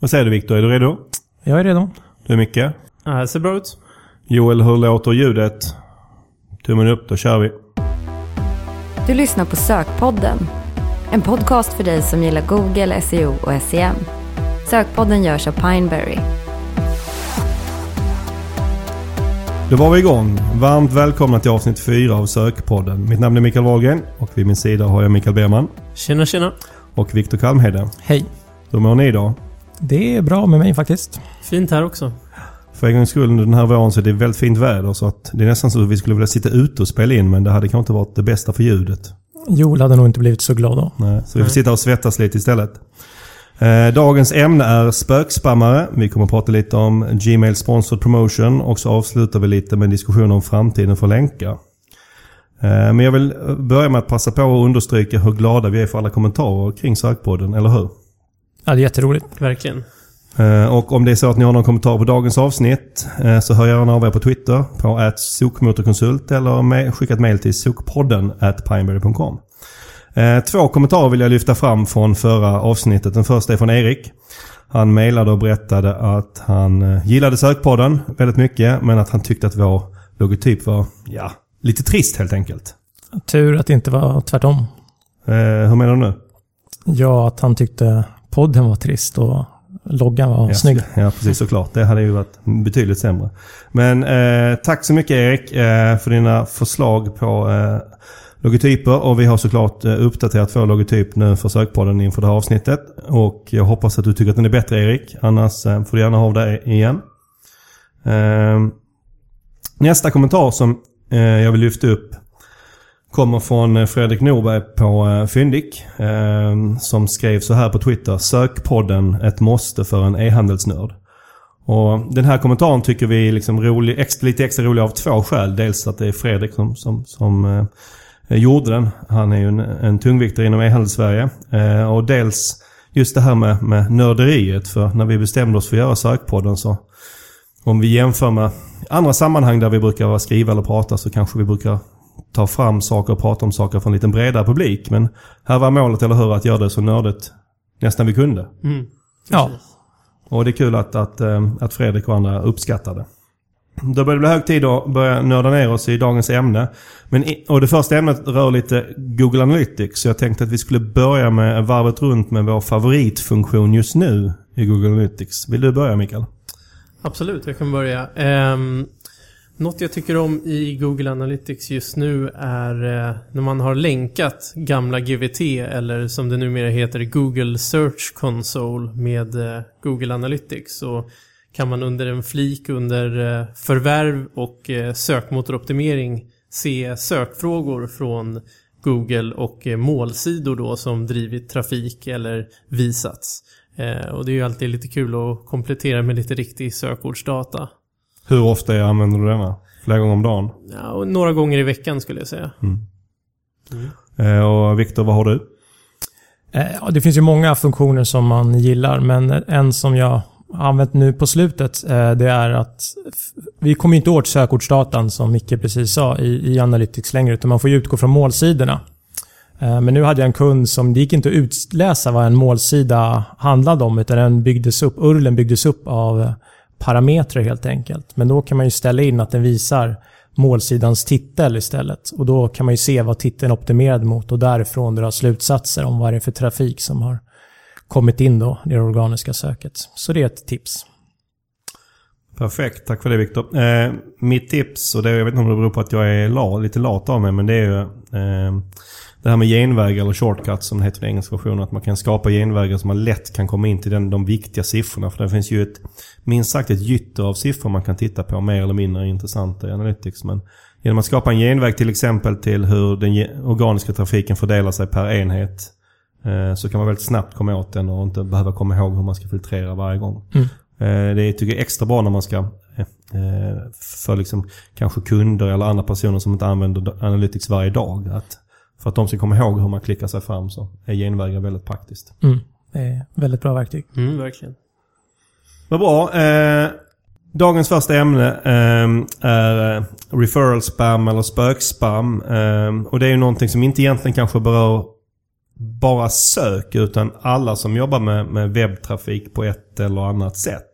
Vad säger du Viktor? Är du redo? Jag är redo. Du är Micke? Ja, det ser bra ut. Joel, hur låter ljudet? Tummen upp, då kör vi. Du lyssnar på Sökpodden. En podcast för dig som gillar Google, SEO och SEM. Sökpodden görs av Pineberry. Då var vi igång. Varmt välkomna till avsnitt 4 av Sökpodden. Mitt namn är Mikael Wahlgren och vid min sida har jag Mikael Berman Tjena, tjena. och Viktor Kalmhede. Hej. Hur mår ni idag? Det är bra med mig faktiskt. Fint här också. För en gångs skull under den här våren så är det väldigt fint väder så att det är nästan så att vi skulle vilja sitta ute och spela in men det hade kanske inte varit det bästa för ljudet. Joel hade nog inte blivit så glad då. Nej, så vi får Nej. sitta och svettas lite istället. Eh, dagens ämne är spökspammare. Vi kommer att prata lite om Gmail Sponsored Promotion och så avslutar vi lite med en diskussion om framtiden för länkar. Eh, men jag vill börja med att passa på att understryka hur glada vi är för alla kommentarer kring sökpodden, eller hur? Ja, det är jätteroligt. Verkligen. Eh, Och om det är så att ni har någon kommentar på dagens avsnitt eh, så hör gärna av er på Twitter på att sokmotorkonsult eller skicka ett mail till sokpodden at pineberry.com. Eh, Två kommentarer vill jag lyfta fram från förra avsnittet. Den första är från Erik. Han mejlade och berättade att han gillade sökpodden väldigt mycket men att han tyckte att vår logotyp var, ja, lite trist helt enkelt. Tur att det inte var tvärtom. Eh, Hur menar du nu? Ja, att han tyckte podden var trist och loggan var Ja, snygg. Ja, precis såklart. Det hade ju varit betydligt sämre. Men eh, tack så mycket Erik eh, för dina förslag på eh, logotyper. Och vi har såklart eh, uppdaterat vår logotyp nu för sökpodden inför det här avsnittet. Och jag hoppas att du tycker att den är bättre Erik. Annars eh, får du gärna ha det igen. Eh, nästa kommentar som jag vill lyfta upp kommer från eh, Fredrik Norberg på eh, Fyndik. Ehm, som skrev så här på Twitter. Sökpodden ett måste för en e-handelsnörd. Och den här kommentaren tycker vi är liksom rolig, extra, lite extra rolig av två skäl. Dels att det är Fredrik som, som, som eh, gjorde den. Han är ju en, en tungviktare inom e-handels-Sverige. Eh, och dels just det här med, med nörderiet. För när vi bestämde oss för att göra Sökpodden så om vi jämför med andra sammanhang där vi brukar skriva eller prata så kanske vi brukar ta fram saker och prata om saker för en lite bredare publik. Men här var målet, eller hur, att göra det så nördigt nästan vi kunde. Mm. Ja. Och det är kul att, att, eh, att Fredrik och andra uppskattar det. Då börjar det bli hög tid att börja nörda ner oss i dagens ämne. Men och det första ämnet rör lite Google Analytics. Så jag tänkte att vi skulle börja med varvet runt med vår favoritfunktion just nu i Google Analytics. Vill du börja Mikael? Absolut, jag kan börja. Um, något jag tycker om i Google Analytics just nu är eh, när man har länkat gamla GVT eller som det numera heter Google Search Console med eh, Google Analytics. Så kan man under en flik under eh, förvärv och sökmotoroptimering se sökfrågor från Google och målsidor då som drivit trafik eller visats. Och det är ju alltid lite kul att komplettera med lite riktig sökordsdata. Hur ofta använder du denna? Flera gånger om dagen? Ja, och några gånger i veckan skulle jag säga. Eh, och Viktor, vad har du? Eh, ja, det finns ju många funktioner som man gillar, men en som jag har använt nu på slutet, eh, det är att vi kommer inte åt sökordsdatan som Micke precis sa i, i Analytics längre, utan man får ju utgå från målsidorna. Men nu hade jag en kund som, det gick inte att utläsa vad en målsida handlade om, utan den byggdes upp, URLen byggdes upp av parametrar helt enkelt. Men då kan man ju ställa in att den visar målsidans titel istället. Och då kan man ju se vad titeln är optimerad mot och därifrån dra slutsatser om vad det är för trafik som har kommit in då i det organiska söket. Så det är ett tips. Perfekt, tack för det Viktor. Eh, mitt tips, och det, jag vet inte om det beror på att jag är la, lite lat av mig, men det är ju eh, det här med genvägar eller shortcuts som det heter i den engelska versionen. Att man kan skapa genvägar så man lätt kan komma in till den, de viktiga siffrorna. För det finns ju ett, minst sagt ett gytter av siffror man kan titta på, mer eller mindre intressanta i Analytics. Men genom att skapa en genväg till exempel till hur den organiska trafiken fördelar sig per enhet. Eh, så kan man väldigt snabbt komma åt den och inte behöva komma ihåg hur man ska filtrera varje gång. Mm. Eh, Det är, tycker jag är extra bra när man ska eh, för liksom kanske kunder eller andra personer som inte använder Analytics varje dag. Att för att de ska komma ihåg hur man klickar sig fram så är genvägar väldigt praktiskt. Mm. Det är väldigt bra verktyg. Mm, verkligen. Vad bra. Eh, dagens första ämne eh, är referral spam eller spökspam. Eh, och det är ju någonting som inte egentligen kanske berör bara sök utan alla som jobbar med, med webbtrafik på ett eller annat sätt.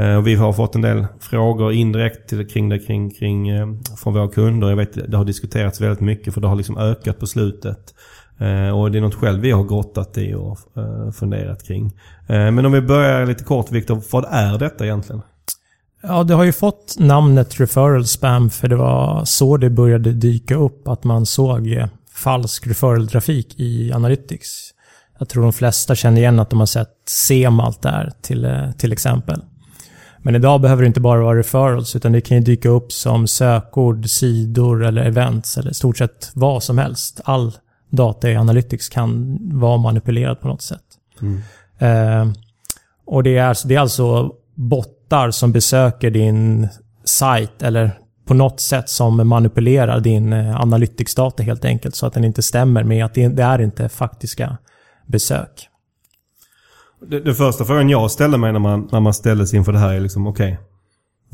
Eh, och vi har fått en del frågor indirekt kring det kring, kring, eh, från våra kunder. Jag vet det har diskuterats väldigt mycket för det har liksom ökat på slutet. Eh, och det är något själv vi har grottat i och funderat kring. Men om vi börjar lite kort Viktor, vad är detta egentligen? Ja, det har ju fått namnet referral spam för det var så det började dyka upp att man såg falsk referral-trafik i Analytics. Jag tror de flesta känner igen att de har sett SEMALT där till, till exempel. Men idag behöver det inte bara vara referrals utan det kan ju dyka upp som sökord, sidor eller events eller i stort sett vad som helst. All data i Analytics kan vara manipulerad på något sätt. Mm. Eh, och det är, det är alltså bottar som besöker din sajt eller på något sätt som manipulerar din eh, Analytics-data helt enkelt så att den inte stämmer med att det, det är inte faktiska besök. Det, det första frågan jag ställer mig när man, när man ställdes inför det här är liksom okej. Okay,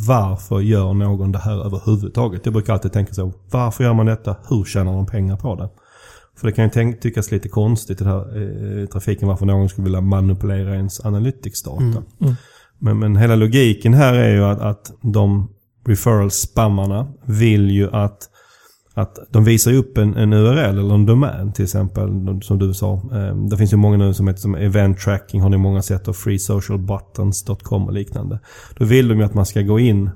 varför gör någon det här överhuvudtaget? Jag brukar alltid tänka så. Varför gör man detta? Hur tjänar de pengar på det? För det kan ju tänk, tyckas lite konstigt i den här eh, trafiken varför någon skulle vilja manipulera ens analytics-data. Mm. Mm. Men, men hela logiken här är ju att, att de referral-spammarna vill ju att att de visar upp en, en URL eller en domän till exempel som du sa. Eh, det finns ju många nu som heter som event tracking har ni många sett och freesocialbuttons.com och liknande. Då vill de ju att man ska gå in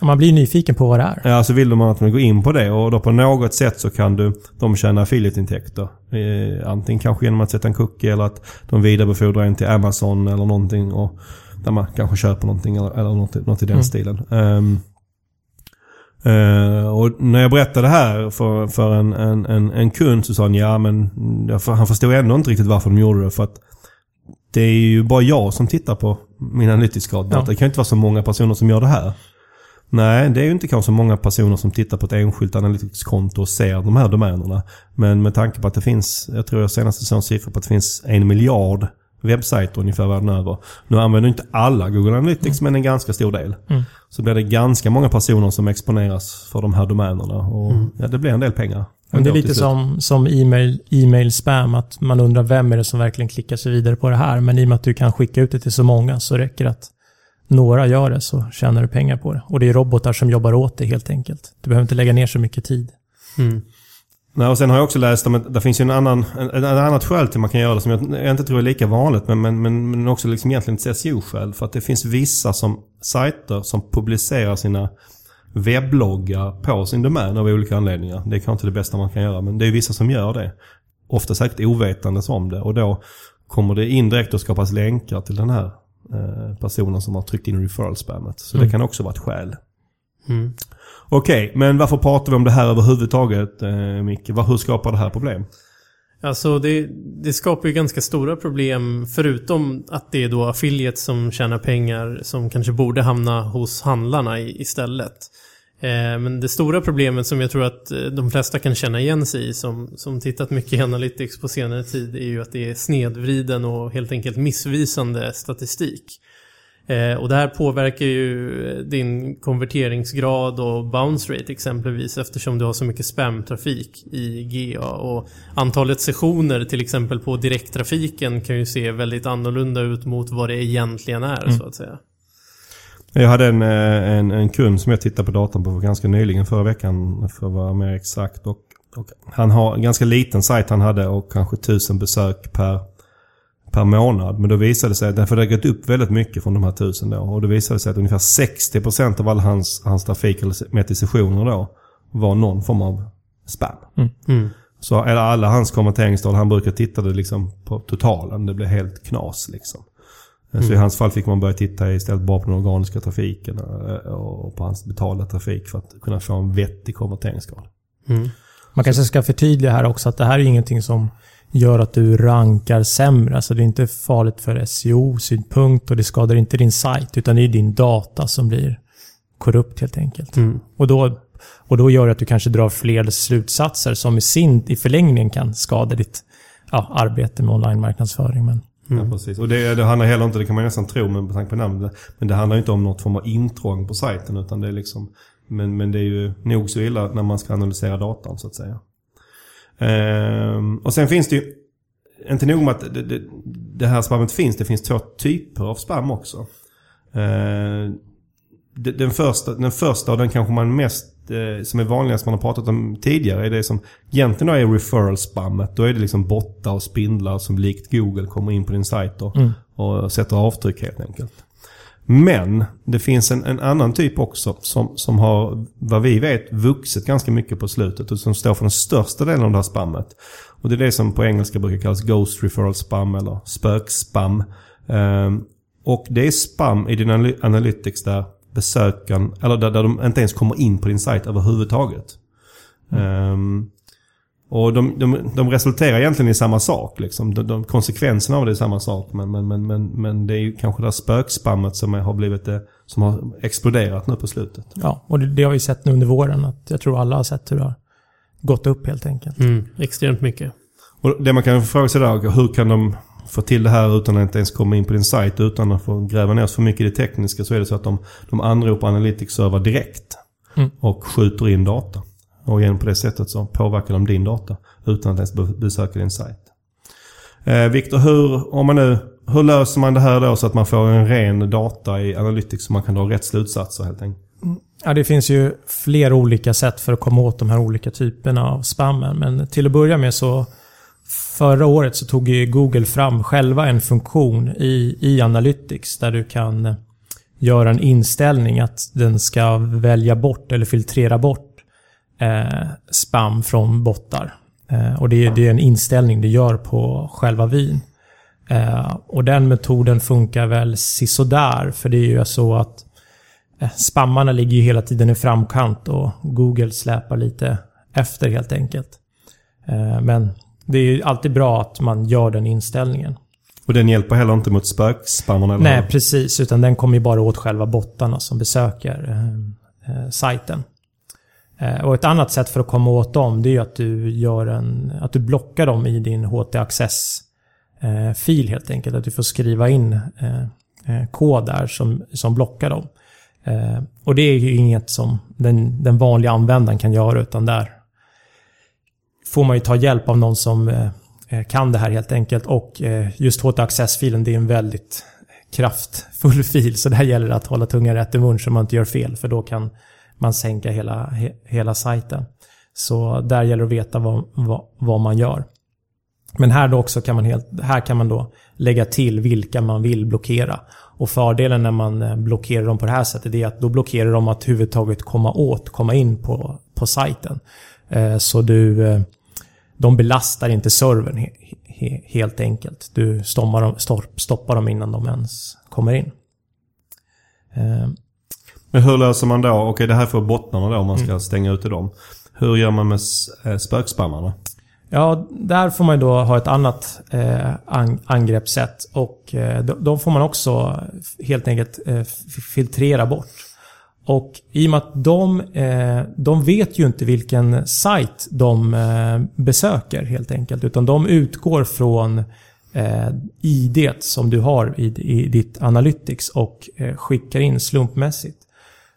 man blir nyfiken på vad det är. Ja, så vill de att man går in på det och då på något sätt så kan du, de tjäna affiliate-intäkter. Eh, antingen kanske genom att sätta en cookie eller att de vidarebefordrar en till Amazon eller någonting. Och, där man kanske köper någonting eller, eller något, något i den mm. stilen. Um, uh, och när jag berättade det här för, för en, en, en, en kund så sa han ja men han förstod ändå inte riktigt varför de gjorde det. För att det är ju bara jag som tittar på min analytiska. Ja. Det kan ju inte vara så många personer som gör det här. Nej, det är ju inte kanske så många personer som tittar på ett enskilt analyticskonto och ser de här domänerna. Men med tanke på att det finns, jag tror jag senaste såg en siffra på att det finns en miljard webbsajter ungefär världen över. Nu använder inte alla Google Analytics mm. men en ganska stor del. Mm. Så blir det ganska många personer som exponeras för de här domänerna. Och mm. ja, det blir en del pengar. Men det är lite som, som e-mail, e-mail spam, att man undrar vem är det som verkligen klickar sig vidare på det här. Men i och med att du kan skicka ut det till så många så räcker det att några gör det så tjänar du pengar på det. Och det är robotar som jobbar åt det helt enkelt. Du behöver inte lägga ner så mycket tid. Mm. Nej, och sen har jag också läst om att det finns ju en annan, en, en annat skäl till man kan göra det som jag, inte tror är lika vanligt. Men, men, men, men också liksom egentligen ett SEO-skäl. För att det finns vissa som, sajter som publicerar sina webbloggar på sin domän av olika anledningar. Det är kanske inte det bästa man kan göra men det är vissa som gör det. Ofta säkert ovetandes om det. Och då kommer det indirekt att skapas länkar till den här Eh, personen som har tryckt in referral-spammet. Så mm. det kan också vara ett skäl. Mm. Okej, okay, men varför pratar vi om det här överhuvudtaget, eh, Micke? Hur skapar det här problem? Alltså det, det, skapar ju ganska stora problem förutom att det är då affiliates som tjänar pengar som kanske borde hamna hos handlarna istället. Eh, men det stora problemet som jag tror att eh, de flesta kan känna igen sig i som, som tittat mycket i Analytics på senare tid är ju att det är snedvriden och helt enkelt missvisande statistik. Eh, och det här påverkar ju din konverteringsgrad och bounce rate exempelvis eftersom du har så mycket spamtrafik i GA. Och antalet sessioner till exempel på direkttrafiken kan ju se väldigt annorlunda ut mot vad det egentligen är mm. så att säga. Jag hade en, eh, en, en, kund som jag tittade på datorn på ganska nyligen, förra veckan för att vara mer exakt. Och, och han har en ganska liten sajt han hade och kanske tusen besök per, per månad. Men då visade det sig, att därför det har gått upp väldigt mycket från de här tusen då. Och då visade det sig att ungefär 60% av all hans, hans trafik, eller mätt i sessioner då, var någon form av spam. Mm. Mm. Så eller alla hans konverteringstal, han brukar titta liksom på totalen. Det blir helt knas liksom. Mm. Så i hans fall fick man börja titta istället bara på den organiska trafiken eh, och på hans betalda trafik för att kunna få en vettig konverteringsgrad. Mm. Man kanske ska förtydliga här också att det här är ingenting som gör att du rankar sämre. Alltså det är inte farligt för SEO-synpunkt och det skadar inte din sajt utan det är din data som blir korrupt helt enkelt. Mm. Och, då, och då gör det att du kanske drar fler slutsatser som i sin i förlängningen kan skada ditt ja, arbete med online-marknadsföring. Men Mm. Ja, precis. Och det, det handlar heller inte, det kan man nästan tro med tanke på namnet, men det handlar inte om något form av intrång på sajten utan det är liksom, men, men det är ju nog så illa när man ska analysera datan så att säga. Ehm, och sen finns det ju inte nog med att det, det, det här spammet finns. Det finns två typer av spam också. Eh, det- den, första, den första och den kanske man mest eh, som är vanligast man har pratat om tidigare är det som egentligen då är referral spammet. Då är det liksom bottar och spindlar som likt Google kommer in på din sajt och, och sätter avtryck helt enkelt. Men det finns en, en annan typ också som, som har, vad vi vet, vuxit ganska mycket på slutet och som står för den största delen av det här spammet. Och det är det som på engelska brukar kallas Ghost Referral Spam eller spökspam. Ehm, och det är spam i din analy- analytics där besökaren, eller där, där de inte ens kommer in på din sajt överhuvudtaget. Ehm, och de, de, de resulterar egentligen i samma sak. Liksom. De, de, konsekvenserna av det är samma sak. Men, men, men, men, men det är ju kanske det här spökspammet som har blivit det, som har exploderat nu på slutet. Ja, och det, det har vi sett nu under våren. Att jag tror alla har sett hur det har gått upp helt enkelt. Mm, extremt mycket. Och det man kan fråga sig där, hur kan de få till det här utan att inte ens komma in på din sajt utan att få gräva ner sig för mycket i det tekniska så är det så att de, de anropar Analytics-server direkt. Mm. Och skjuter in data. Och genom på det sättet så påverkar de din data utan att ens besöka din sajt. Eh, Viktor, hur, om man nu, hur löser man det här då så att man får en ren data i Analytics så man kan dra rätt slutsatser helt enkelt? Mm. Ja, det finns ju flera olika sätt för att komma åt de här olika typerna av spammen. Men till att börja med så Förra året så tog ju Google fram själva en funktion i, i Analytics där du kan göra en inställning att den ska välja bort eller filtrera bort eh, spam från bottar. Eh, och det är, det är en inställning du gör på själva vin. Eh, och den metoden funkar väl sisådär för det är ju så att eh, spammarna ligger ju hela tiden i framkant och Google släpar lite efter helt enkelt. Eh, Men det är ju alltid bra att man gör den inställningen. Och den hjälper heller inte mot spökspammarna? Nej, precis. Utan den kommer ju bara åt själva bottarna som besöker eh, sajten. Eh, och ett annat sätt för att komma åt dem det är ju att du, gör en, att du blockar dem i din HT-access-fil eh, helt enkelt. Att du får skriva in eh, kod där som, som blockar dem. Och det är ju inget som den, den vanliga användaren kan göra utan där får man ju ta hjälp av någon som kan det här helt enkelt. Och just HT-access-filen det är en väldigt kraftfull fil. Så där gäller det att hålla tungan rätt i mun så man inte gör fel. För då kan man sänka hela, he, hela sajten. Så där gäller det att veta vad, vad, vad man gör. Men här då också kan man, helt, här kan man då lägga till vilka man vill blockera. Och fördelen när man eh, blockerar dem på det här sättet är att då blockerar de att överhuvudtaget komma åt, komma in på, på sajten. Eh, så du, eh, de belastar inte servern helt enkelt. Du stoppar dem, stoppar dem innan de ens kommer in. Men hur löser man då? Okej, det här får bottnarna då om man ska stänga ute dem. Hur gör man med eh, spökspammarna? Ja, där får man ju då ha ett annat eh, an- angreppssätt. Och eh, de, får man också helt enkelt eh, filtrera bort. Och i och med att de, de vet ju inte vilken sajt de besöker helt enkelt. Utan de utgår från ID som du har i, i ditt Analytics och skickar in slumpmässigt.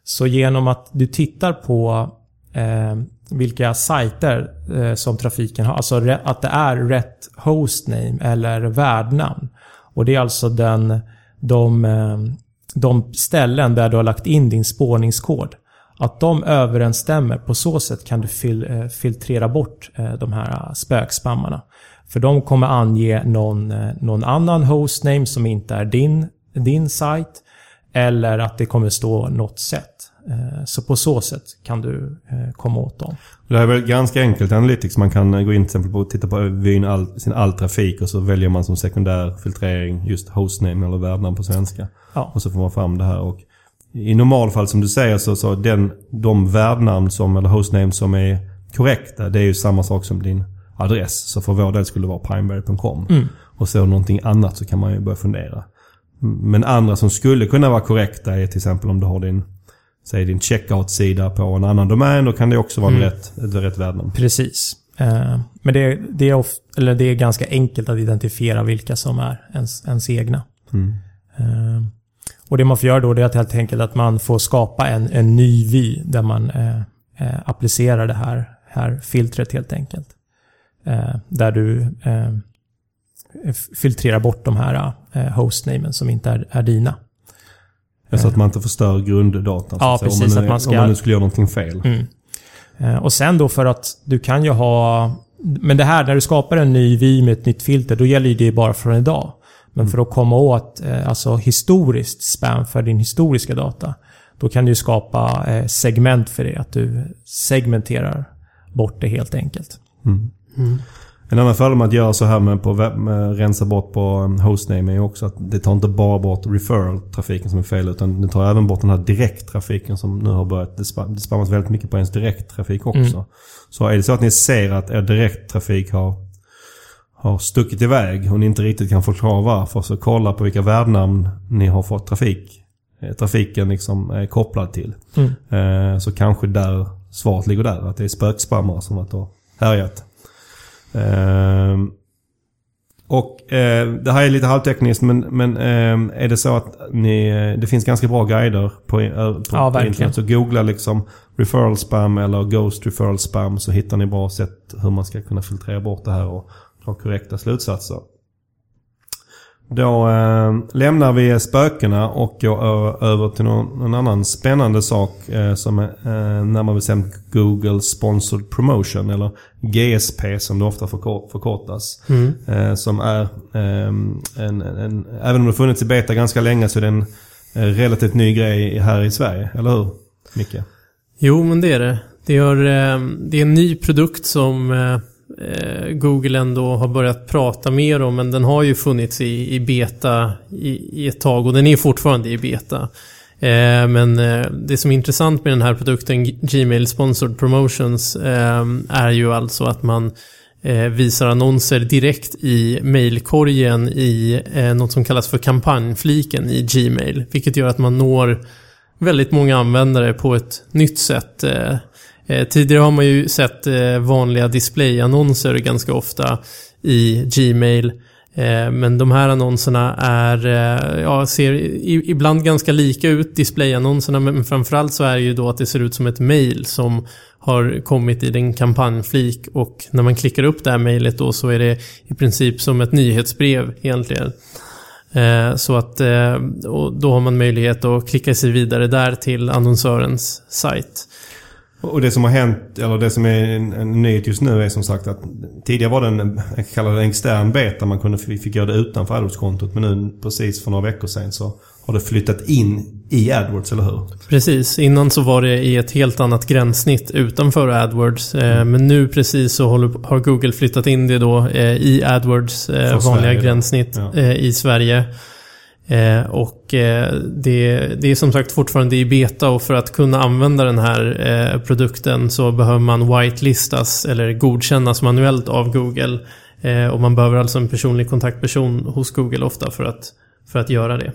Så genom att du tittar på eh, vilka sajter eh, som trafiken har, alltså att det är rätt hostname eller värdnamn. Och det är alltså den, de, eh, de ställen där du har lagt in din spårningskod. Att de överensstämmer, på så sätt kan du fil, eh, filtrera bort eh, de här eh, spökspammarna. För de kommer ange någon, eh, någon annan hostname som inte är din, din sajt. Eller att det kommer stå något sätt. Eh, Så på så sätt kan du eh, komma åt dem. Det är väl ganska enkelt Analytics. Man kan gå in till exempel på och titta på vyn all, sin all trafik och så väljer man som sekundär filtrering just hostname eller värdnamn på svenska. Ja. Och så får man fram det här. Och I normalfall som du säger så, så den, de värdnamn som, eller hostname som är korrekta det är ju samma sak som din adress. Så för vår del skulle det vara pineberry.com. Mm. Och så någonting annat så kan man ju börja fundera. Men andra som skulle kunna vara korrekta är till exempel om du har din Säg din checkout-sida på en annan domän. Då kan det också vara Mm. rätt, ett rätt värdnamn. Precis. Eh, Men det, det, är of, eller det är ganska enkelt att identifiera vilka som är ens, ens egna. Mm. Eh, Och det man får göra då är att helt enkelt att man får skapa en, en ny vy där man eh, applicerar det här, här filtret helt enkelt. Där du filtrera bort de här eh, hostnamen som inte är, är dina. Så att man inte förstör grunddatan. Ja, precis, Om man, att man ska- om man nu skulle göra någonting fel. Mm. Eh, Och sen då för att du kan ju ha... Men det här, när du skapar en ny vy med ett nytt filter, då gäller ju det bara från idag. Men för att komma åt eh, alltså historiskt spam för din historiska data, då kan du ju skapa segment för det. Att du segmenterar bort det helt enkelt. En annan fördel med att göra så här med, på med rensa bort på um, hostname är också att det tar inte bara bort referral-trafiken som är fel utan det tar även bort den här direkttrafiken som nu har börjat. Det, spam, det spammas väldigt mycket på ens direkttrafik också. Mm. Så är det så att ni ser att er direkttrafik har, har stuckit iväg och ni inte riktigt kan förklara varför så kolla på vilka värdnamn ni har fått trafik, eh, trafiken liksom är kopplad till. Mm. Eh, så kanske där svaret ligger där. Att det är spökspammare som och härjat. Ehm, och eh, det här är lite halvtekniskt men, men ehm, är det så att ni, eh, det finns ganska bra guider på, eh, på, Ja, på internet. Så googla liksom referral spam eller ghost referral spam så hittar ni bra sätt hur man ska kunna filtrera bort det här och dra korrekta slutsatser. Då eh, lämnar vi spökena och går över till någon, någon annan spännande sak eh, som är eh, närmare bestämt Google Sponsored Promotion eller GSP som det ofta förkort, förkortas. Eh, som är ehm, en, en, även om det funnits i beta ganska länge så är det en eh, relativt ny grej här i Sverige, eller hur? Micke? Jo, men det är det. Det är, eh, det är en ny produkt som eh, eh, Eh, Google ändå har börjat prata mer om, men den har ju funnits i, i beta i, i ett tag och den är fortfarande i beta. Eh, men eh, det som är intressant med den här produkten, Gmail Sponsored Promotions, eh, är ju alltså att man eh, visar annonser direkt i mailkorgen i eh, något som kallas för kampanjfliken i Gmail. Vilket gör att man når väldigt många användare på ett nytt sätt. Eh, Eh, tidigare har man ju sett eh, vanliga displayannonser ganska ofta i Gmail. Eh, men de här annonserna är, ja, ser ibland ganska lika ut, displayannonserna, men framförallt så är det ju då att det ser ut som ett mail som har kommit i den kampanjflik och när man klickar upp det här mejlet då så är det i princip som ett nyhetsbrev egentligen. Så att och då har man möjlighet att klicka sig vidare där till annonsörens sajt. Och det som har hänt, eller det som är en, en nyhet just nu är som sagt att tidigare var det en, jag kallar det en extern beta. Man kunde, fick göra det utanför AdWords-kontot. Men nu precis för några veckor sedan så har det flyttat in i AdWords, eller hur? Precis, innan så var det i ett helt annat gränssnitt utanför AdWords. Eh, Men nu precis så har Google flyttat in det då eh, i AdWords eh, vanliga Sverige gränssnitt Ja. i Sverige. Eh, Och eh, det, det är som sagt fortfarande i beta och för att kunna använda den här eh, produkten så behöver man whitelistas eller godkännas manuellt av Google. Eh, Och man behöver alltså en personlig kontaktperson hos Google ofta för att, för att göra det.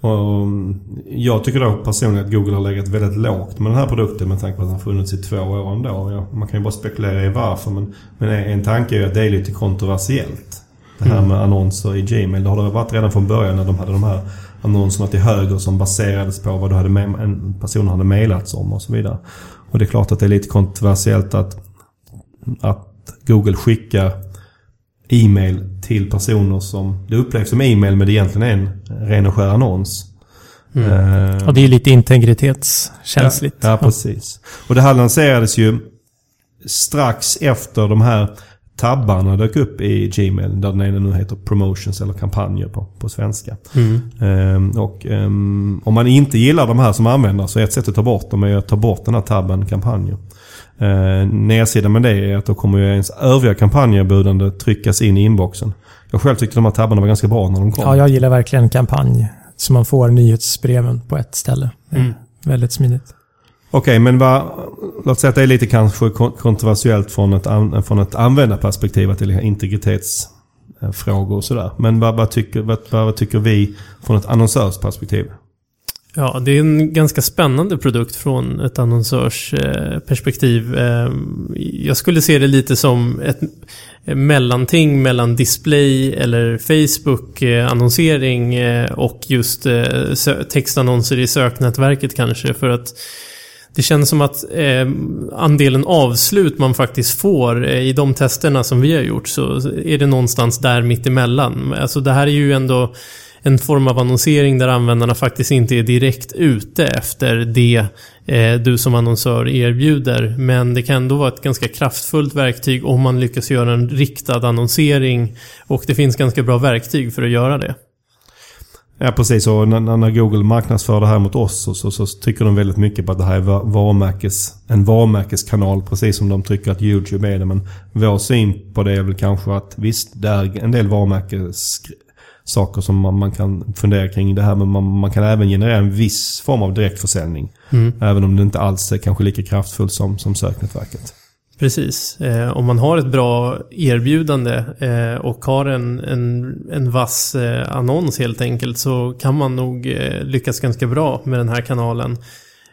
Och mm, jag tycker då personligen att Google har legat väldigt lågt med den här produkten med tanke på att den har funnits i två år ändå. Ja, man kan ju bara spekulera i varför men, men en tanke är ju att det är lite kontroversiellt. Det här med annonser i Gmail. Det har det varit redan från början när de hade de här annonserna till höger som baserades på vad du hade med, en person hade mejlats om och så vidare. Och det är klart att det är lite kontroversiellt att, att Google skickar e-mail till personer som det upplevs som e-mail men det egentligen är en ren och skär annons. Eh, Och det är ju lite integritetskänsligt. Ja, ja, precis. Och det här lanserades ju strax efter de här tabbarna dök upp i Gmail. Där den ena nu heter Promotions eller kampanjer på, på svenska. Ehm, och ehm, om man inte gillar de här som användare så är ett sätt att ta bort dem är att ta bort den här tabben kampanjer. Uh, nedsidan med det är att då kommer ju ens övriga kampanjerbjudande tryckas in i inboxen. Jag själv tyckte de här tabbarna var ganska bra när de kom. Ja, jag gillar verkligen kampanj. Så man får nyhetsbreven på ett ställe. Mm. Väldigt smidigt. Okej, men vad, låt säga att det är lite kanske kontroversiellt från ett, an, från ett användarperspektiv, att det är integritetsfrågor och sådär. Men vad, vad, tycker, vad, vad tycker vi från ett annonsörsperspektiv? Ja, det är en ganska spännande produkt från ett annonsörsperspektiv. Eh, jag skulle se det lite som ett mellanting mellan display eller Facebook-annonsering eh, eh, och just textannonser i söknätverket kanske. För att det känns som att eh, andelen avslut man faktiskt får eh, i de testerna som vi har gjort så är det någonstans där mittemellan. Alltså det här är ju ändå en form av annonsering där användarna faktiskt inte är direkt ute efter det eh, du som annonsör erbjuder. Men det kan ändå vara ett ganska kraftfullt verktyg om man lyckas göra en riktad annonsering. Och det finns ganska bra verktyg för att göra det. Ja precis, och när, Google marknadsför det här mot oss så, så, så, tycker de väldigt mycket på att det här är varumärkes, en varumärkeskanal. Precis som de tycker att YouTube är det. Men vår syn på det är väl kanske att visst, det är en del varumärkessaker som man, man kan fundera kring det här. Men man, man kan även generera en viss form av direktförsäljning. Mm. Även om det inte alls är kanske lika kraftfullt som, som söknätverket. Precis. Eh, om man har ett bra erbjudande eh, och har en, en, en vass eh, annons helt enkelt så kan man nog eh, lyckas ganska bra med den här kanalen.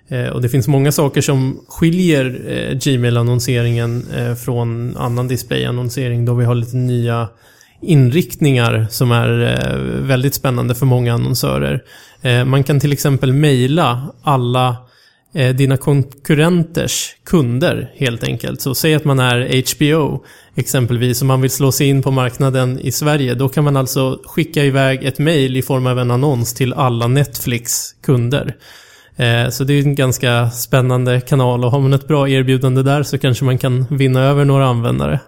Eh, och det finns många saker som skiljer eh, Gmail-annonseringen eh, från annan display-annonsering då vi har lite nya inriktningar som är eh, väldigt spännande för många annonsörer. Eh, man kan till exempel mejla alla Eh, dina konkurrenters kunder helt enkelt. Så säg att man är HBO exempelvis och man vill slå sig in på marknaden i Sverige. Då kan man alltså skicka iväg ett mail i form av en annons till alla Netflix kunder. Eh, så det är en ganska spännande kanal och har man ett bra erbjudande där så kanske man kan vinna över några användare.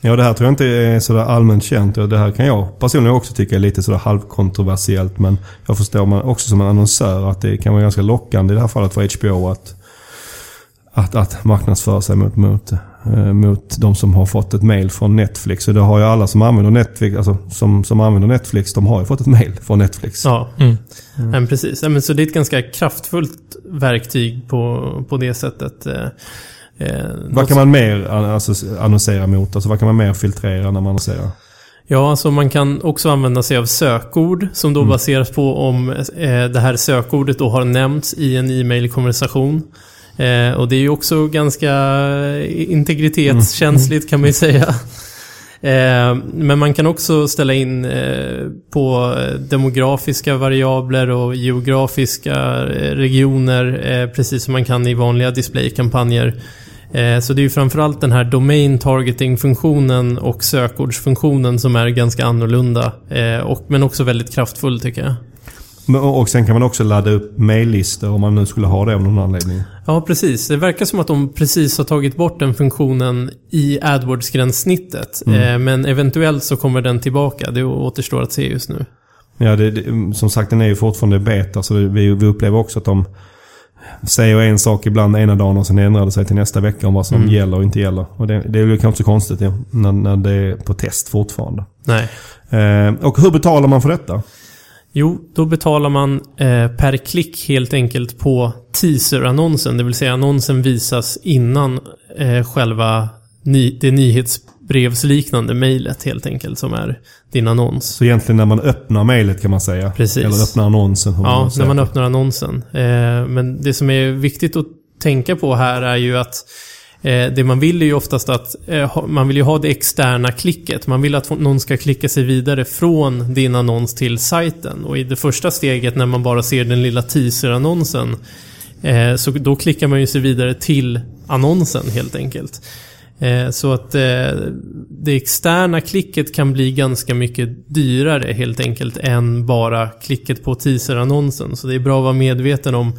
Ja, det här tror jag inte är sådär allmänt känt. Det här kan jag personligen också tycka är lite sådär halvkontroversiellt. Men jag förstår man också som en annonsör att det kan vara ganska lockande i det här fallet för HBO att, att, att marknadsföra sig mot, mot, eh, mot de som har fått ett mail från Netflix. Och det har ju alla som använder Netflix, alltså som, som använder Netflix, de har ju fått ett mail från Netflix. Ja, mm. Mm. Men precis. Men så det är ett ganska kraftfullt verktyg på, på det sättet. Eh, Eh, vad kan man mer alltså, annonsera mot? Alltså, vad kan man mer filtrera när man annonserar? Ja, alltså man kan också använda sig av sökord som då mm. baseras på om eh, det här sökordet då har nämnts i en e-mail-konversation. Eh, och det är ju också ganska integritetskänsligt mm. kan man ju säga. Eh, men man kan också ställa in eh, på demografiska variabler och geografiska eh, regioner eh, precis som man kan i vanliga displaykampanjer. Eh, så det är ju framförallt den här domain targeting-funktionen och sökordsfunktionen som är ganska annorlunda. Eh, och, men också väldigt kraftfull tycker jag. Och sen kan man också ladda upp maillistor om man nu skulle ha det av någon anledning. Ja, precis. Det verkar som att de precis har tagit bort den funktionen i AdWords-gränssnittet. Mm. Eh, men eventuellt så kommer den tillbaka. Det återstår att se just nu. Ja, det, det, som sagt den är ju fortfarande beta så vi, vi upplever också att de säger en sak ibland ena dagen och sen ändrar det sig till nästa vecka om vad som mm. gäller och inte gäller. Och det, det är väl kanske så konstigt ja, när, när det är på test fortfarande. Nej. Eh, och hur betalar man för detta? Jo, då betalar man eh, per klick helt enkelt på teaser-annonsen. Det vill säga annonsen visas innan eh, själva ny, det nyhetsbrevsliknande mejlet helt enkelt som är din annons. Så egentligen när man öppnar mejlet kan man säga? Precis. Eller öppnar annonsen? Ja, när man öppnar annonsen. Eh, men det som är viktigt att tänka på här är ju att Eh, det man vill är ju oftast att eh, man vill ju ha det externa klicket. Man vill att någon ska klicka sig vidare från din annons till sajten. Och i det första steget när man bara ser den lilla teaser-annonsen eh, så då klickar man ju sig vidare till annonsen helt enkelt. Eh, så att eh, det externa klicket kan bli ganska mycket dyrare helt enkelt än bara klicket på teaser-annonsen. Så det är bra att vara medveten om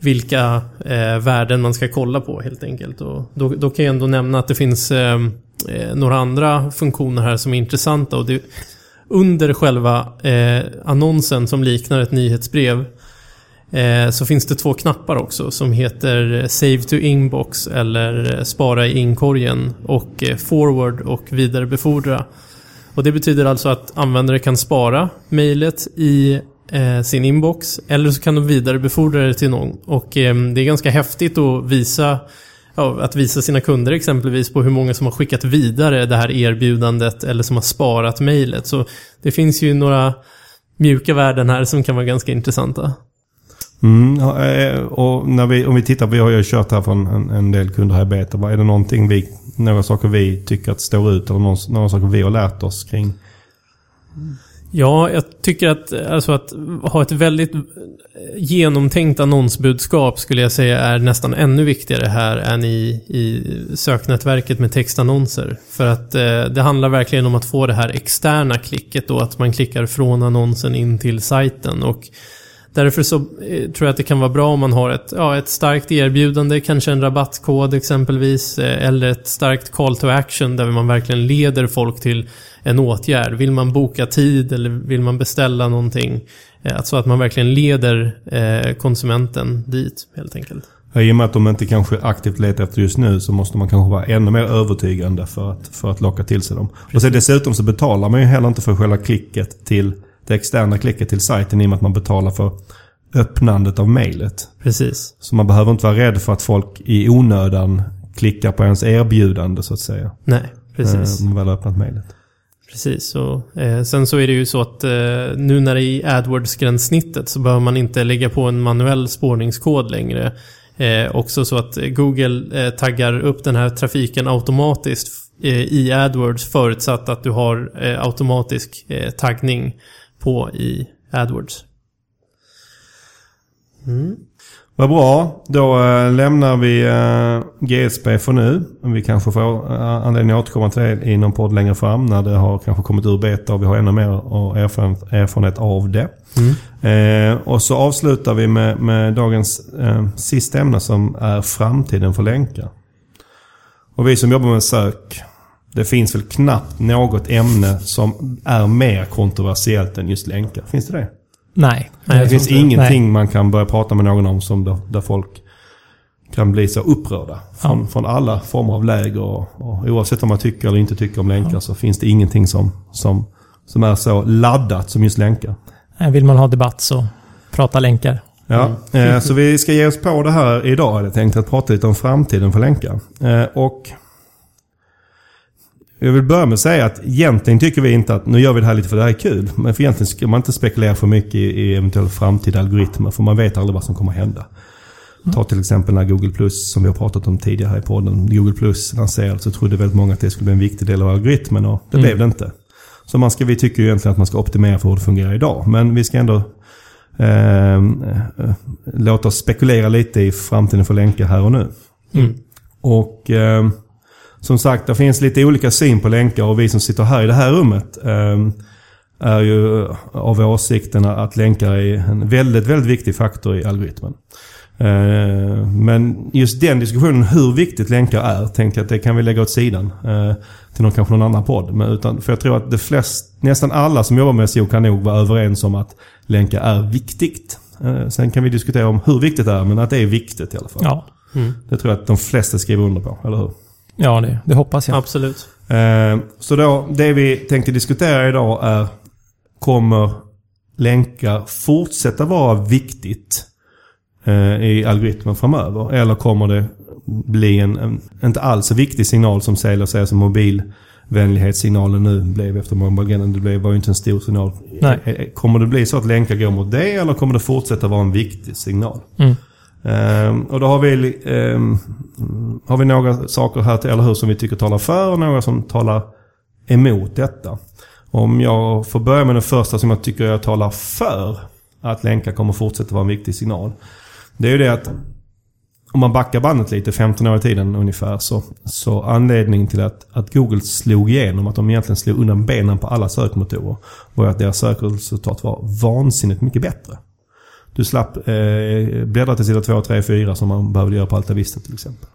vilka eh, värden man ska kolla på helt enkelt. Och då, då kan jag ändå nämna att det finns några andra funktioner här som är intressanta. Och det, under själva annonsen som liknar ett nyhetsbrev Eh, så finns det två knappar också som heter eh, Save to Inbox eller eh, Spara i inkorgen och Forward och vidarebefordra. Och det betyder alltså att användare kan spara mejlet i eh, sin inbox. Eller så kan de vidarebefordra det till någon. Och eh, det är ganska häftigt att visa ja, att visa sina kunder exempelvis på hur många som har skickat vidare det här erbjudandet eller som har sparat mejlet. Så det finns ju några mjuka värden här som kan vara ganska intressanta. Mm, eh, och när vi, om vi tittar, vi har ju kört här från en, en del kunder här i beta. Är det någonting vi, några saker vi tycker att står ut eller några, några saker vi har lärt oss kring Ja, jag tycker att, alltså att ha ett väldigt genomtänkt annonsbudskap skulle jag säga är nästan ännu viktigare här än i, i söknätverket med textannonser. För att eh, det handlar verkligen om att få det här externa klicket då, att man klickar från annonsen in till sajten. Och Därför så eh, tror jag att det kan vara bra om man har ett, ja, ett starkt erbjudande, kanske en rabattkod exempelvis, eh, eller ett starkt call to action där man verkligen leder folk till en åtgärd. Vill man boka tid eller vill man beställa någonting? Eh, så att man verkligen leder konsumenten dit helt enkelt. I och med att de inte kanske aktivt letar efter just nu så måste man kanske vara ännu mer övertygande för att, för att locka till sig dem. Precis. Och sen dessutom så betalar man ju heller inte för själva klicket till det externa klicket till sajten i och med att man betalar för öppnandet av mejlet. Precis. Så man behöver inte vara rädd för att folk i onödan klickar på ens erbjudande så att säga. Nej, precis. Eh, man väl har öppnat mejlet. Precis. Och, eh, sen så är det ju så att eh, nu när det är i AdWords-gränssnittet så behöver man inte lägga på en manuell spårningskod längre. Eh, också så att Google eh, taggar upp den här trafiken automatiskt eh, i AdWords förutsatt att du har automatisk taggning på i AdWords. Mm. Vad bra. Då äh, lämnar vi äh, GSP för nu. Vi kanske får äh, anledning att återkomma till det i någon podd längre fram när det har kanske kommit ur beta och vi har ännu mer erfarenhet, erfarenhet av det. Mm. Eh, och så avslutar vi med, med dagens eh, sista ämne som är framtiden för länkar. Och vi som jobbar med sök det finns väl knappt något ämne som är mer kontroversiellt än just länkar. Finns det det? Nej. nej det finns ingenting nej. man kan börja prata med någon om som där, där folk kan bli så upprörda. Från, ja. från alla former av läger. Och, och, oavsett vad man tycker eller inte tycker om länkar ja. så finns det ingenting som, som, som är så laddat som just länkar. Vill man ha debatt så prata länkar. Ja, mm. eh, så vi ska ge oss på det här idag. Jag tänkte att prata lite om framtiden för länkar. Eh, och jag vill börja med att säga att egentligen tycker vi inte att nu gör vi det här lite för det här är kul. Men för egentligen ska man inte spekulera för mycket i, i eventuella framtida algoritmer. För man vet aldrig vad som kommer att hända. Mm. Ta till exempel när Google Plus som vi har pratat om tidigare här i podden. Google Plus lanserades så trodde väldigt många att det skulle bli en viktig del av algoritmen och det mm. blev det inte. Så man ska, vi tycker ju egentligen att man ska optimera för hur det fungerar idag. Men vi ska ändå eh, eh, låta oss spekulera lite i framtiden för länkar här och nu. Mm. Och... Eh, som sagt, det finns lite olika syn på länkar och vi som sitter här i det här rummet eh, är ju av åsikten att länkar är en väldigt, väldigt viktig faktor i algoritmen. Eh, men just den diskussionen, hur viktigt länkar är, tänkte jag att det kan vi lägga åt sidan. Eh, till någon, kanske någon annan podd. Men utan, för jag tror att de flest, nästan alla som jobbar med SEO kan nog vara överens om att länkar är viktigt. Eh, sen kan vi diskutera om hur viktigt det är, men att det är viktigt i alla fall. Ja. Mm. Det tror jag att de flesta skriver under på, eller hur? Ja, det, det hoppas jag. Absolut. Eh, så då, det vi tänkte diskutera idag är Kommer länkar fortsätta vara viktigt eh, i algoritmen framöver? Eller kommer det bli en, en inte alls så viktig signal som säger, säger som mobilvänlighetssignalen nu blev efter Morgonbagen. Det blev, var ju inte en stor signal. Nej. Eh, kommer det bli så att länkar går mot det eller kommer det fortsätta vara en viktig signal? Mm. Um, och då har vi, um, har vi några saker här, till, eller hur, som vi tycker talar för och några som talar emot detta. Om jag får börja med den första som jag tycker jag talar för att länkar kommer fortsätta vara en viktig signal. Det är ju det att om man backar bandet lite, 15 år i tiden ungefär, så, så anledningen till att, att Google slog igenom, att de egentligen slog undan benen på alla sökmotorer, var att deras sökresultat var vansinnigt mycket bättre. Du slapp eh, bläddra till sida 2, 3, 4 som man behövde göra på Alta Vista till exempel.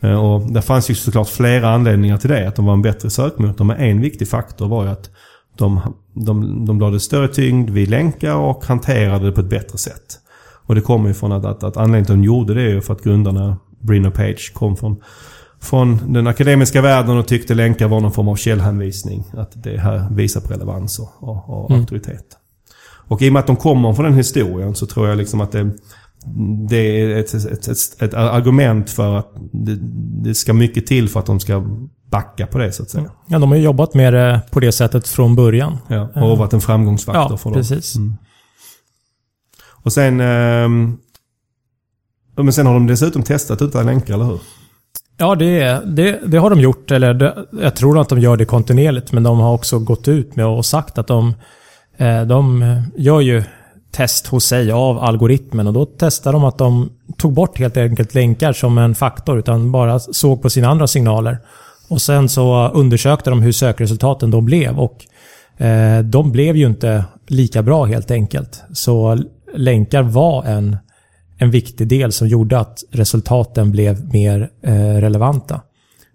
Eh, och det fanns ju såklart flera anledningar till det. Att de var en bättre sökmotor. Men en viktig faktor var ju att de, de, de lade större tyngd vid länkar och hanterade det på ett bättre sätt. Och det kommer ju från att, att, att anledningen till att de gjorde det är ju för att grundarna Brin och Page kom från, från den akademiska världen och tyckte länkar var någon form av källhänvisning. Att det här visar på relevans och, och, och mm. auktoritet. Och i och med att de kommer från den historien så tror jag liksom att det, det är ett, ett, ett, ett argument för att det, det, ska mycket till för att de ska backa på det så att säga. Ja, de har ju jobbat med det på det sättet från början. Ja, och varit en framgångsfaktor ja, för dem. precis. Mm. Och sen... Eh, men sen har de dessutom testat utan länkar, eller hur? Ja, det, det, det har de gjort. Eller det, jag tror att de gör det kontinuerligt. Men de har också gått ut med och sagt att de Eh, Eh, de gör ju test hos sig av algoritmen och då testade de att de tog bort helt enkelt länkar som en faktor utan bara såg på sina andra signaler. Och sen så undersökte de hur sökresultaten då blev och eh, de blev ju inte lika bra helt enkelt. Så länkar var en, en viktig del som gjorde att resultaten blev mer eh, relevanta.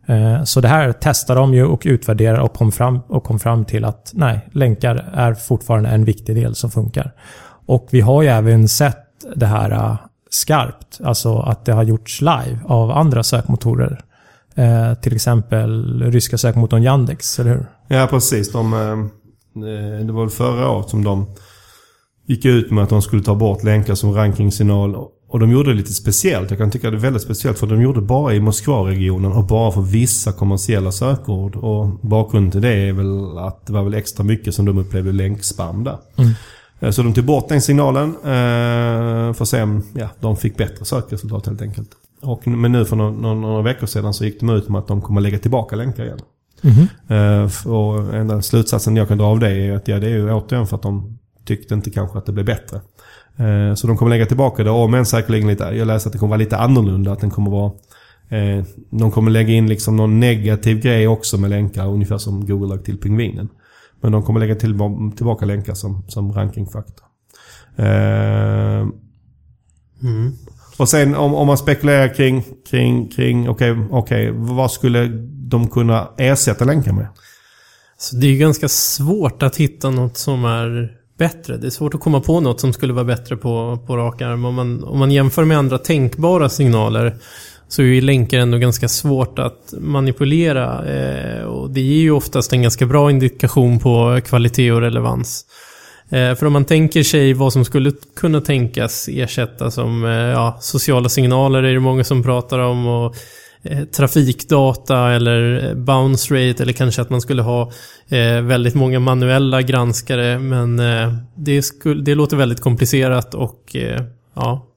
Eh, så det här testar de ju och utvärderar och kom, fram, och kom fram till att nej, länkar är fortfarande en viktig del som funkar. Och vi har ju även sett det här eh, skarpt, alltså att det har gjorts live av andra sökmotorer. Eh, till exempel ryska sökmotorn Yandex, eller hur? Ja, precis. De, eh, det var väl förra året som de gick ut med att de skulle ta bort länkar som rankingsignal. Och de gjorde det lite speciellt. Jag kan tycka det är väldigt speciellt för de gjorde det bara i Moskva-regionen och bara för vissa kommersiella sökord. Och bakgrunden till det är väl att det var väl extra mycket som de upplevde länkspam där. Mm. Eh, så de tog bort den signalen eh, för sen, ja, de fick bättre sökresultat helt enkelt. Och, men nu för några, några veckor sedan så gick de ut med att de kommer lägga tillbaka länkar igen. Mm. Och enda slutsatsen jag kan dra av det är att ja, det är ju återigen för att de tyckte inte kanske att det blev bättre. Så de kommer lägga tillbaka det, och men säkerligen lite, jag läste att det kommer vara lite annorlunda. Att den kommer vara de kommer lägga in liksom någon negativ grej också med länkar, ungefär som Google lagt till pingvinen. Men de kommer lägga till, tillbaka länkar som, som rankingfaktor. Eh, mm. Och sen om, om man spekulerar kring, kring, kring okej, okay, okay, vad skulle de kunna ersätta länkar med? Så det är ganska svårt att hitta något som är bättre. Det är svårt att komma på något som skulle vara bättre på, på rak arm. Om man, om man jämför med andra tänkbara signaler så är ju länkar ändå ganska svårt att manipulera. Eh, och det ger ju oftast en ganska bra indikation på kvalitet och relevans. Eh, för om man tänker sig vad som skulle kunna tänkas ersätta som eh, ja, sociala signaler är det många som pratar om. Och, Eh, trafikdata eller eh, bounce rate eller kanske att man skulle ha eh, väldigt många manuella granskare. Men eh, det, skulle, det låter väldigt komplicerat och eh, ja,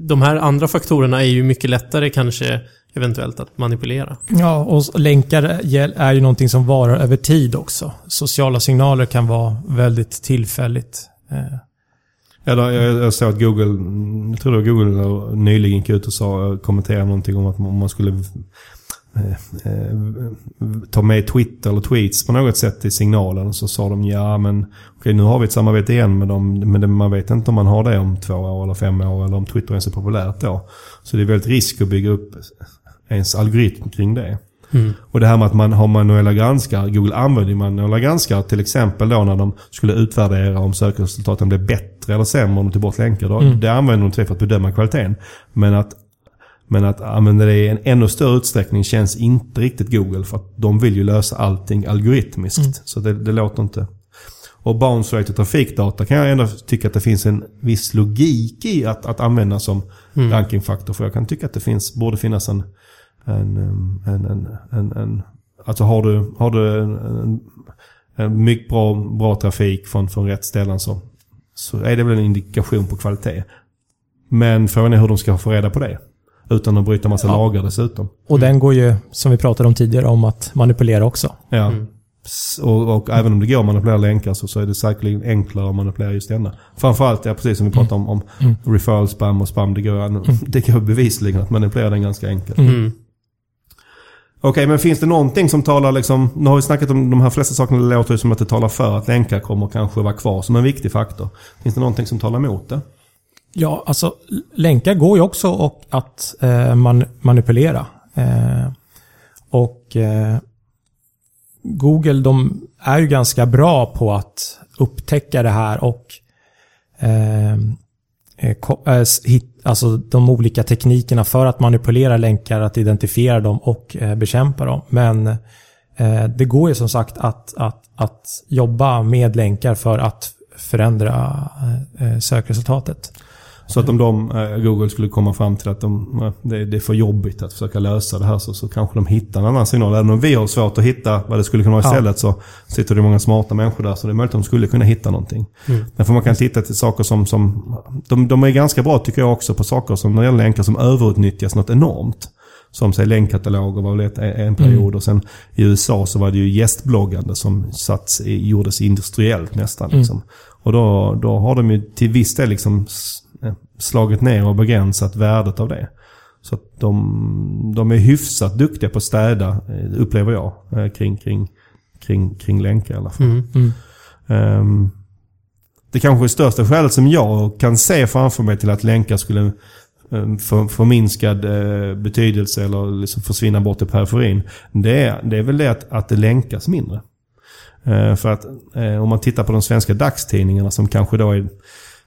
de här andra faktorerna är ju mycket lättare kanske eventuellt att manipulera. Ja, och länkar är ju någonting som varar över tid också. Sociala signaler kan vara väldigt tillfälligt. Eller jag, jag såg att Google, jag tror det var Google nyligen gick ut och sa, kommenterade någonting om att man skulle Eh, eh, ta med Twitter eller tweets på något sätt i signalen. Så sa de ja men okej nu har vi ett samarbete igen med dem. Men man vet inte om man har det om två år eller fem år eller om Twitter är så populärt då. Så det är väldigt risk att bygga upp ens algoritm kring det. Mm. Och det här med att man har manuella granskare. Google använder ju manuella granskare till exempel då när de skulle utvärdera om sökresultaten blev bättre eller sämre om de tog bort länkar. Då. Mm. Det använder de till för att bedöma kvaliteten. Men att men att använda det i en ännu större utsträckning känns inte riktigt Google för att de vill ju lösa allting algoritmiskt. Mm. Så det, det låter inte... Och bounce rate och trafikdata kan jag ändå tycka att det finns en viss logik i att, att använda som mm. rankingfaktor. För jag kan tycka att det finns, borde finnas en... en, en, en, en, en alltså har du, har du en, en, en mycket bra, bra trafik från, från rätt ställen så, så är det väl en indikation på kvalitet. Men frågan är hur de ska få reda på det. Utan att bryta massa ja. lagar dessutom. Och den går ju, som vi pratade om tidigare, om att manipulera också. Ja. Mm. Och, och, även om det går att manipulera länkar så, så är det säkerligen enklare att manipulera just denna. Framförallt, ja, precis som vi pratade om, om mm. referral spam och spam. Det går, mm. det går bevisligen att manipulera den ganska enkelt. Mm. Okej, men finns det någonting som talar liksom... Nu har vi snackat om de här flesta sakerna. Det låter som att det talar för att länkar kommer kanske vara kvar som en viktig faktor. Finns det någonting som talar emot det? Ja, alltså länkar går ju också och att eh, man, manipulera. Eh, och eh, Google de är ju ganska bra på att upptäcka det här och eh, eh, eh alltså de olika teknikerna för att manipulera länkar, att identifiera dem och eh, bekämpa dem. Men eh, det går ju som sagt att, att, att jobba med länkar för att förändra eh, sökresultatet. Så att om de, eh, Google skulle komma fram till att de, eh, det, det, är för jobbigt att försöka lösa det här så, så kanske de hittar en annan signal. Även om vi har svårt att hitta vad det skulle kunna vara istället ja. så sitter det många smarta människor där så det är möjligt att de skulle kunna hitta någonting. Mm. Därför man kan titta till saker som, som de, de är ganska bra tycker jag också på saker som när det gäller länkar som överutnyttjas något enormt. Som sig länkkataloger var väl en period. Och sen i USA så var det ju gästbloggande som satt, i- gjordes industriellt nästan. Liksom. Och då, då har de ju till viss del liksom slagit ner och begränsat värdet av det. Så att de, de är hyfsat duktiga på att städa, eh, upplever jag, eh, kring, kring, kring, kring länkar i alla fall. Mm. Mm. Ehm, det kanske är största skälet som jag kan se framför mig till att länkar skulle um, få förminskad eh, betydelse eller liksom försvinna bort i periferin. Det är, det är väl det att, att det länkas mindre. För att om man tittar på de svenska dagstidningarna som kanske då är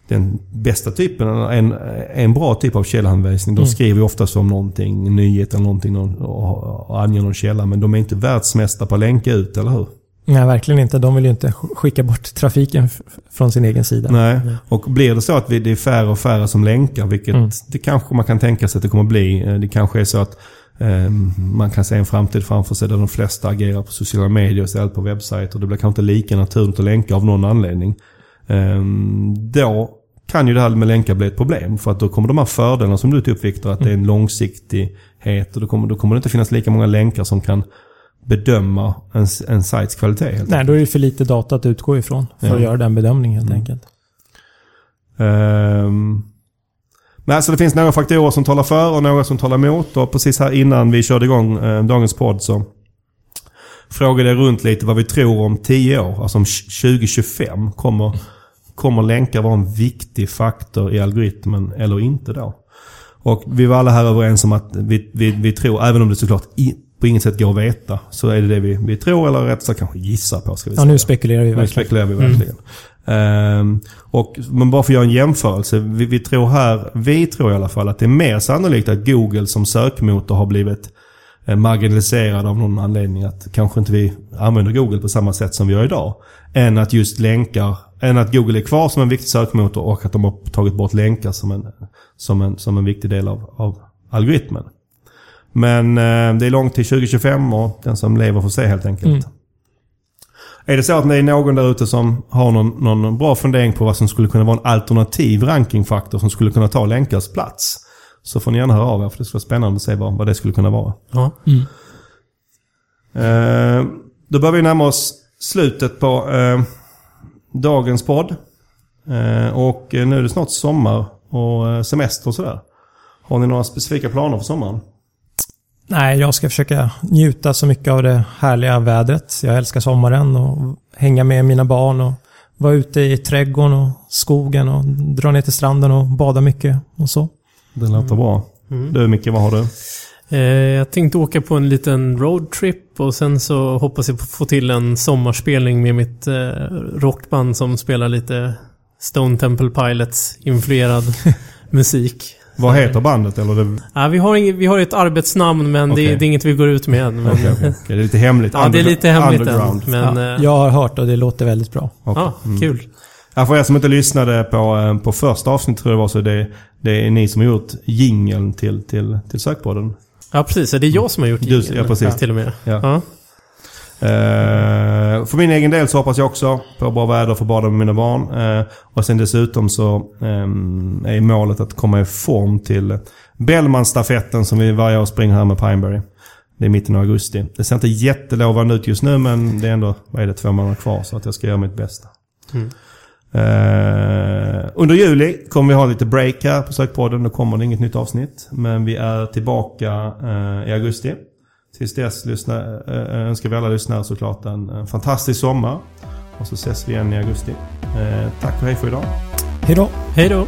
den bästa typen, en, en bra typ av källhänvisning. De Mm. skriver oftast om någonting, nyhet eller någonting någon- och, och anger någon källa. Men de är inte världsmästare på att länka ut, eller hur? Nej, verkligen inte. De vill ju inte sk- skicka bort trafiken från sin egen sida. Nej. Och blir det så att vi, det är färre och färre som länkar, vilket Mm. det kanske man kan tänka sig att det kommer bli. Eh, Det kanske är så att eh, man kan se en framtid framför sig där de flesta agerar på sociala medier istället på webbsajter. Det blir kanske inte lika naturligt att länka av någon anledning. Eh, då kan ju det här med länkar bli ett problem. För att då kommer de här fördelarna som du tog upp Viktor, att det är en långsiktighet. Och då kommer, då kommer det inte finnas lika många länkar som kan bedöma en, en sajts kvalitet. Helt Nej, då är det för lite data att utgå ifrån för Ja. att göra den bedömningen helt Mm. enkelt. Ehm, men alltså det finns några faktorer som talar för och några som talar emot. Och precis här innan vi körde igång eh, dagens podd så frågade jag runt lite vad vi tror om 10 år. Alltså om 2025. Kommer, kommer länkar vara en viktig faktor i algoritmen eller inte då? Och vi var alla här överens om att vi, vi, vi tror, även om det såklart i, på inget sätt går att veta, så är det det vi, vi tror eller rätt sagt kanske gissar på. Ska vi Ja, säga. nu spekulerar vi Nu verkligen. spekulerar vi verkligen. Ehm, och, men bara för att göra en jämförelse. Vi, vi tror här, vi tror i alla fall att det är mer sannolikt att Google som sökmotor har blivit marginaliserad av någon anledning. Att kanske inte vi använder Google på samma sätt som vi gör idag. Än att just länkar, än att Google är kvar som en viktig sökmotor och att de har tagit bort länkar som en, som en, som en viktig del av, av algoritmen. Men eh, det är långt till 2025 och den som lever får se helt enkelt. Mm. Är det så att det är någon där ute som har någon, någon bra fundering på vad som skulle kunna vara en alternativ rankingfaktor som skulle kunna ta länkars plats? Så får ni gärna höra av er för det skulle vara spännande att se vad, vad det skulle kunna vara. Ja. Mm. Eh, då börjar vi närma oss slutet på eh, dagens podd. Eh, och eh, nu är det snart sommar och eh, semester och sådär. Har ni några specifika planer för sommaren? Nej, jag ska försöka njuta så mycket av det härliga vädret. Jag älskar sommaren och hänga med mina barn och vara ute i trädgården och skogen och dra ner till stranden och bada mycket och så. Det låter bra. Mm. Du Micke, vad har du? Eh, jag tänkte åka på en liten roadtrip och sen så hoppas jag få till en sommarspelning med mitt eh, rockband som spelar lite Stone Temple Pilots-influerad musik. Vad heter bandet? Eller det, Ja, vi, har ing- vi har ett arbetsnamn men det, Okej. det är inget vi går ut med än. Men, okej. Okej, Det är lite hemligt. Ja, det är lite hemligt än. Men, ja, eh, jag har hört och det låter väldigt bra. Okej. ja, Mm. kul. Ja, för er som inte lyssnade på, eh, på första avsnittet tror jag det var så det, det är ni som har gjort jingeln till, till, till sökpodden. Ja, precis. Det är jag som har gjort jingeln, ja, precis. Till och med. Ja. Ja. Eh, för min egen del så hoppas jag också på bra väder för bada med mina barn. Eh, och sen dessutom så eh, är målet att komma i form till Bellmanstafetten som vi varje år springer här med Pineberry. Det är mitten av augusti. Det ser inte jättelovande ut just nu men det är ändå, vad är det, två månader kvar så att jag ska göra mitt bästa. Mm. Eh, under juli kommer vi ha lite break här på Sökpodden. Då kommer det inget nytt avsnitt. Men vi är tillbaka eh, i augusti. Tills dess lyssna, eh, önskar vi alla lyssnare såklart en, en fantastisk sommar. Och så ses vi igen i augusti. Tack och hej för idag. Hej då! Hej då!